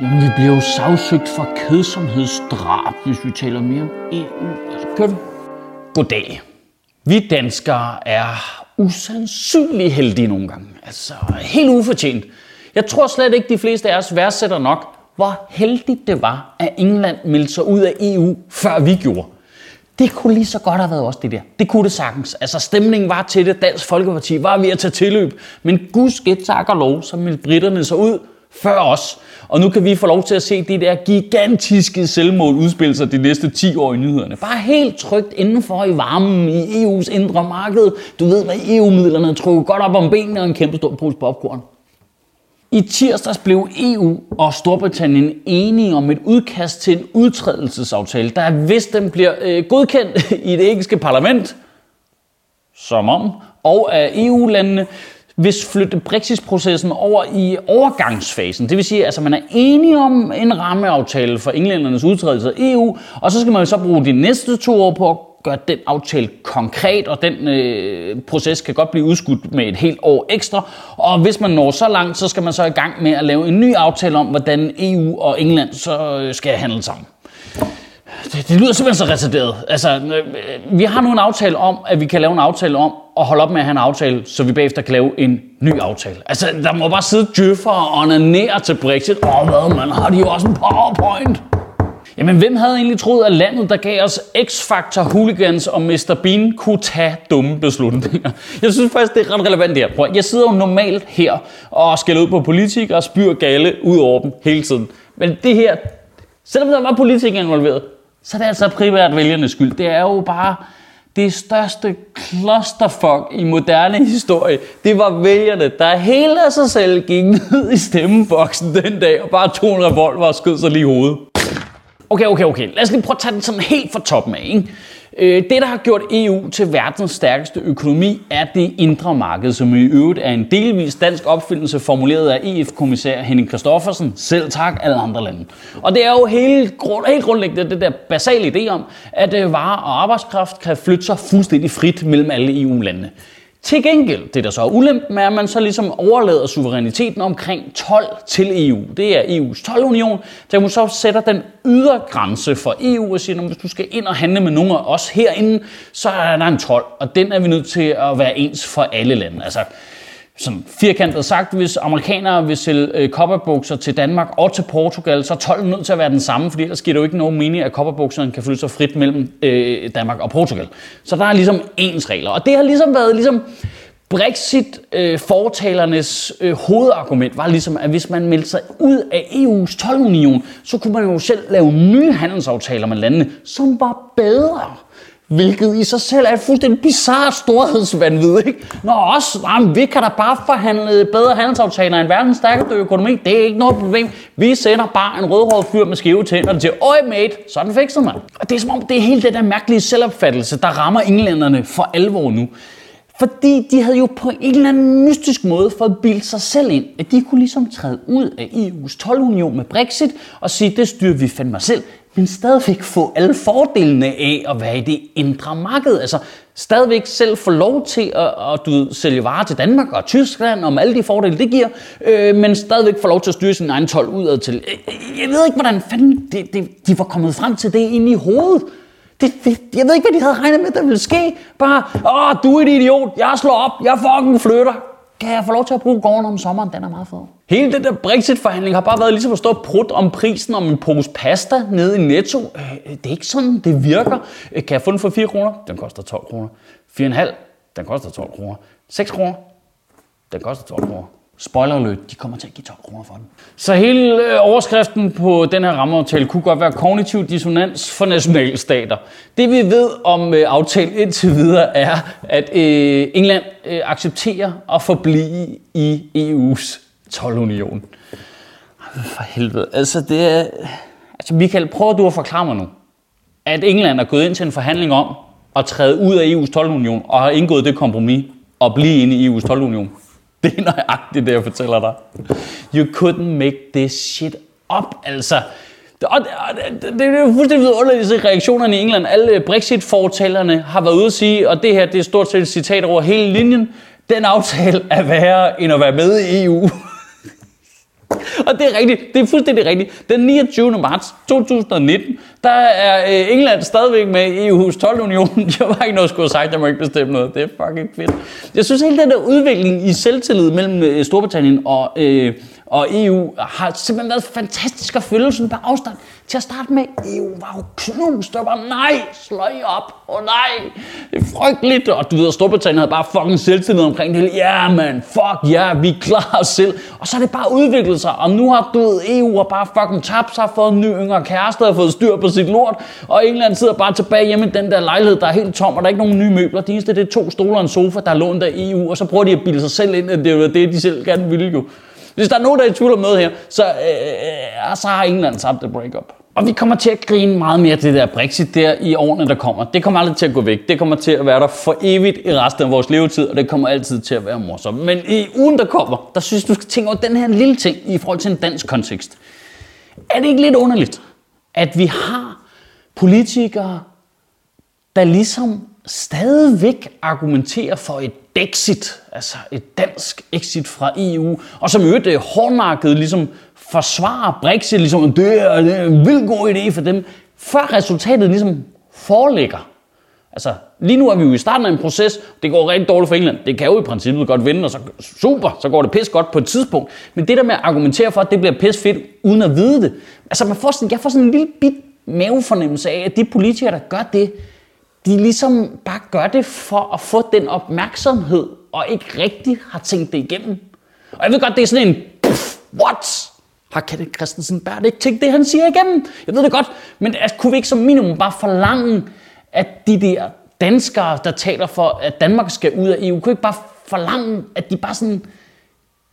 Jamen, vi bliver jo sagsøgt for kedsomhedsdrab, hvis vi taler mere om EU. Altså, kører vi? Goddag. Vi danskere er usandsynligt heldige nogle gange. Altså, helt ufortjent. Jeg tror slet ikke, de fleste af os værdsætter nok, hvor heldigt det var, at England meldte sig ud af EU, før vi gjorde. Det kunne lige så godt have været også det der. Det kunne det sagtens. Altså stemningen var til det. Dansk Folkeparti var ved at tage tilløb. Men gudske tak og lov, så meldte britterne sig ud før os. Og nu kan vi få lov til at se det der gigantiske selvmål udspille sig de næste 10 år i nyhederne. Bare helt trygt indenfor i varmen i EU's indre marked. Du ved, hvad EU-midlerne er trukket godt op om benene og en kæmpe stor pose popcorn. I tirsdags blev EU og Storbritannien enige om et udkast til en udtrædelsesaftale, der hvis den bliver øh, godkendt i det engelske parlament, som om, og af EU-landene, hvis flytte Brexit-processen over i overgangsfasen. Det vil sige, at altså, man er enige om en rammeaftale for englændernes udtrædelse af EU, og så skal man jo så bruge de næste to år på at gøre den aftale konkret, og den øh, proces kan godt blive udskudt med et helt år ekstra. Og hvis man når så langt, så skal man så i gang med at lave en ny aftale om, hvordan EU og England så øh, skal handle sammen. Det, det lyder simpelthen så retarderet. Altså, øh, vi har nu en aftale om, at vi kan lave en aftale om at holde op med at have en aftale, så vi bagefter kan lave en ny aftale. Altså, der må bare sidde djøffer og onanere til Brexit. Åh, oh, hvad, man har de jo også en powerpoint. Jamen, hvem havde egentlig troet, at landet, der gav os X-Factor hooligans og Mr. Bean, kunne tage dumme beslutninger? Jeg synes faktisk, det er ret relevant her. Prøv, jeg sidder jo normalt her og skælder ud på politikere og spyr gale ud over dem hele tiden. Men det her, selvom der var politikere involveret, så er det altså primært vælgernes skyld. Det er jo bare det største clusterfuck i moderne historie. Det var vælgerne, der hele af sig selv gik ned i stemmeboksen den dag og bare tog en revolver og skød sig lige i hovedet. Okay, okay, okay. Lad os lige prøve at tage den sådan helt fra toppen af. Ikke? Øh, det, der har gjort EU til verdens stærkeste økonomi, er det indre marked, som i øvrigt er en delvis dansk opfindelse formuleret af EF-kommissær Henning Kristoffersen. Selv tak, alle andre lande. Og det er jo helt, grund, helt grundlæggende det der basale idé om, at øh, varer og arbejdskraft kan flytte sig fuldstændig frit mellem alle EU-landene. Til gengæld, det der så er ulempen, er, at man så ligesom overlader suveræniteten omkring 12 til EU. Det er EU's 12-union, der man så sætter den ydre grænse for EU og siger, at hvis du skal ind og handle med nogen af os herinde, så er der en 12, og den er vi nødt til at være ens for alle lande. Altså, sådan firkantet sagt, hvis amerikanere vil sælge øh, kopperbukser til Danmark og til Portugal, så er tolden nødt til at være den samme, fordi ellers giver det jo ikke nogen mening, at kopperbukserne kan flytte sig frit mellem øh, Danmark og Portugal. Så der er ligesom ens regler. Og det har ligesom været ligesom Brexit-fortalernes øh, øh, hovedargument var ligesom, at hvis man meldte sig ud af EU's tolvunion, så kunne man jo selv lave nye handelsaftaler med landene, som var bedre. Hvilket i sig selv er et fuldstændig bizarre storhedsvandvid, ikke? Nå, også, jamen, vi kan da bare forhandle bedre handelsaftaler end verdens stærkeste økonomi. Det er ikke noget problem. Vi sender bare en rødhåret fyr med skæve tænder til, øj mate, sådan fikset man. Og det er som om, det er hele den der mærkelige selvopfattelse, der rammer englænderne for alvor nu. Fordi de havde jo på en eller anden mystisk måde fået bildt sig selv ind, at de kunne ligesom træde ud af EU's 12-union med Brexit og sige, det styrer vi fandme selv men stadigvæk få alle fordelene af at være i det indre marked. Altså stadigvæk selv få lov til at, at du ved, sælge varer til Danmark og Tyskland om alle de fordele, det giver, øh, men stadigvæk få lov til at styre sin egen 12 udad til. Øh, øh, jeg ved ikke, hvordan fanden de, de, de var kommet frem til det ind i hovedet. Det, det, jeg ved ikke, hvad de havde regnet med, der ville ske. Bare, åh, du er et idiot, jeg slår op, jeg fucking flytter kan jeg få lov til at bruge gården om sommeren? Den er meget fed. Hele den der Brexit-forhandling har bare været ligesom at stå prut om prisen om en pose pasta nede i Netto. Øh, øh, det er ikke sådan, det virker. Øh, kan jeg få den for 4 kroner? Den koster 12 kroner. 4,5? Den koster 12 kroner. 6 kroner? Den koster 12 kroner. Spoiler alert, de kommer til at give 12 kroner for den. Så hele øh, overskriften på den her rammeaftale kunne godt være kognitiv dissonans for nationalstater. Det vi ved om øh, aftalen indtil videre er, at øh, England accepterer at forblive i EU's 12-union. For helvede. Altså det er... Altså Michael, prøv du at forklare mig nu, at England er gået ind til en forhandling om at træde ud af EU's 12-union og har indgået det kompromis og blive inde i EU's 12-union. Det er nøjagtigt det, jeg fortæller dig. You couldn't make this shit up, altså. Og det, det, det er jo fuldstændig vidunderligt at reaktionerne i England. Alle Brexit-fortalerne har været ude at sige, og det her det er stort set et citat over hele linjen, den aftale er værre end at være med i EU. Og det er rigtigt. Det er fuldstændig rigtigt. Den 29. marts 2019, der er øh, England stadigvæk med i EU's 12-union. Jeg var ikke noget skulle have sagt, jeg må ikke bestemme noget. Det er fucking fedt. Jeg synes, hele den der udvikling i selvtillid mellem øh, Storbritannien og, øh, og EU har simpelthen været fantastisk at følge sådan på afstand. Til at starte med, EU var jo knust. der var nej, sløj op. og oh, nej, det er frygteligt. Og du ved, Storbritannien havde bare fucking selvtillid omkring det. Ja, man, fuck ja, yeah, vi klarer os selv. Og så er det bare udviklet sig. Og nu har du ved, EU har bare fucking tabt sig, fået en ny yngre kæreste, og fået styr på sit lort. Og England sidder bare tilbage hjemme i den der lejlighed, der er helt tom, og der er ikke nogen nye møbler. Det eneste, det er to stoler og en sofa, der er lånt af EU. Og så prøver de at bilde sig selv ind, at det er det, de selv gerne vil jo. Hvis der er nogen, der er i tvivl om noget her, så, øh, øh, øh så har England tabt det breakup. Og vi kommer til at grine meget mere til det der Brexit der i årene, der kommer. Det kommer aldrig til at gå væk. Det kommer til at være der for evigt i resten af vores levetid, og det kommer altid til at være morsomt. Men i ugen, der kommer, der synes du skal tænke over den her lille ting i forhold til en dansk kontekst. Er det ikke lidt underligt, at vi har politikere, der ligesom stadigvæk argumenterer for et exit, altså et dansk exit fra EU, og som øvrigt det hårdnakket ligesom forsvarer Brexit, ligesom det er, øh, det er en vild god idé for dem, før resultatet ligesom foreligger. Altså, lige nu er vi jo i starten af en proces. Det går rigtig dårligt for England. Det kan jo i princippet godt vinde, og så super, så går det pis godt på et tidspunkt. Men det der med at argumentere for, at det bliver pis fedt, uden at vide det. Altså, man får sådan, jeg får sådan en lille bit mavefornemmelse af, at de politikere, der gør det, de ligesom bare gør det for at få den opmærksomhed, og ikke rigtig har tænkt det igennem. Og jeg ved godt, det er sådan en, puff, what? Har Kenneth Christensen bare ikke tænkt det, han siger igennem? Jeg ved det godt, men altså, kunne vi ikke som minimum bare forlange, at de der danskere, der taler for, at Danmark skal ud af EU, kunne ikke bare forlange, at de bare sådan,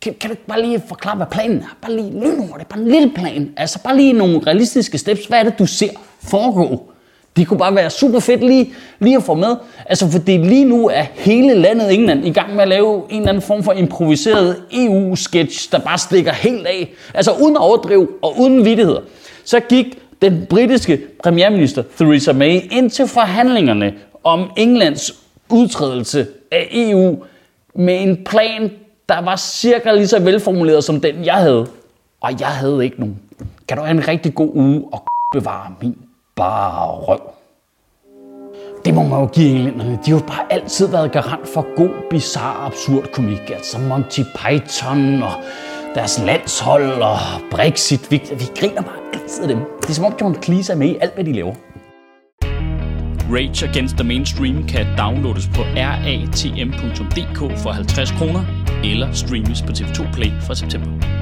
kan, kan du ikke bare lige forklare, hvad planen er? Bare lige lynhurtigt, bare en lille plan. Altså bare lige nogle realistiske steps. Hvad er det, du ser foregå? Det kunne bare være super fedt lige, lige at få med. Altså fordi lige nu er hele landet England i gang med at lave en eller anden form for improviseret EU-sketch, der bare stikker helt af. Altså uden overdriv og uden vidtigheder. Så gik den britiske premierminister Theresa May ind til forhandlingerne om Englands udtrædelse af EU med en plan, der var cirka lige så velformuleret som den, jeg havde. Og jeg havde ikke nogen. Kan du have en rigtig god uge og bevare min bare røv. Det må man jo give englænderne. De har jo bare altid været garant for god, bizarre, absurd komik. Altså Monty Python og deres landshold og Brexit. Vi, vi griner bare altid af dem. Det er som om John Cleese er med i alt, hvad de laver. Rage Against the Mainstream kan downloades på ratm.dk for 50 kroner eller streames på TV2 Play fra september.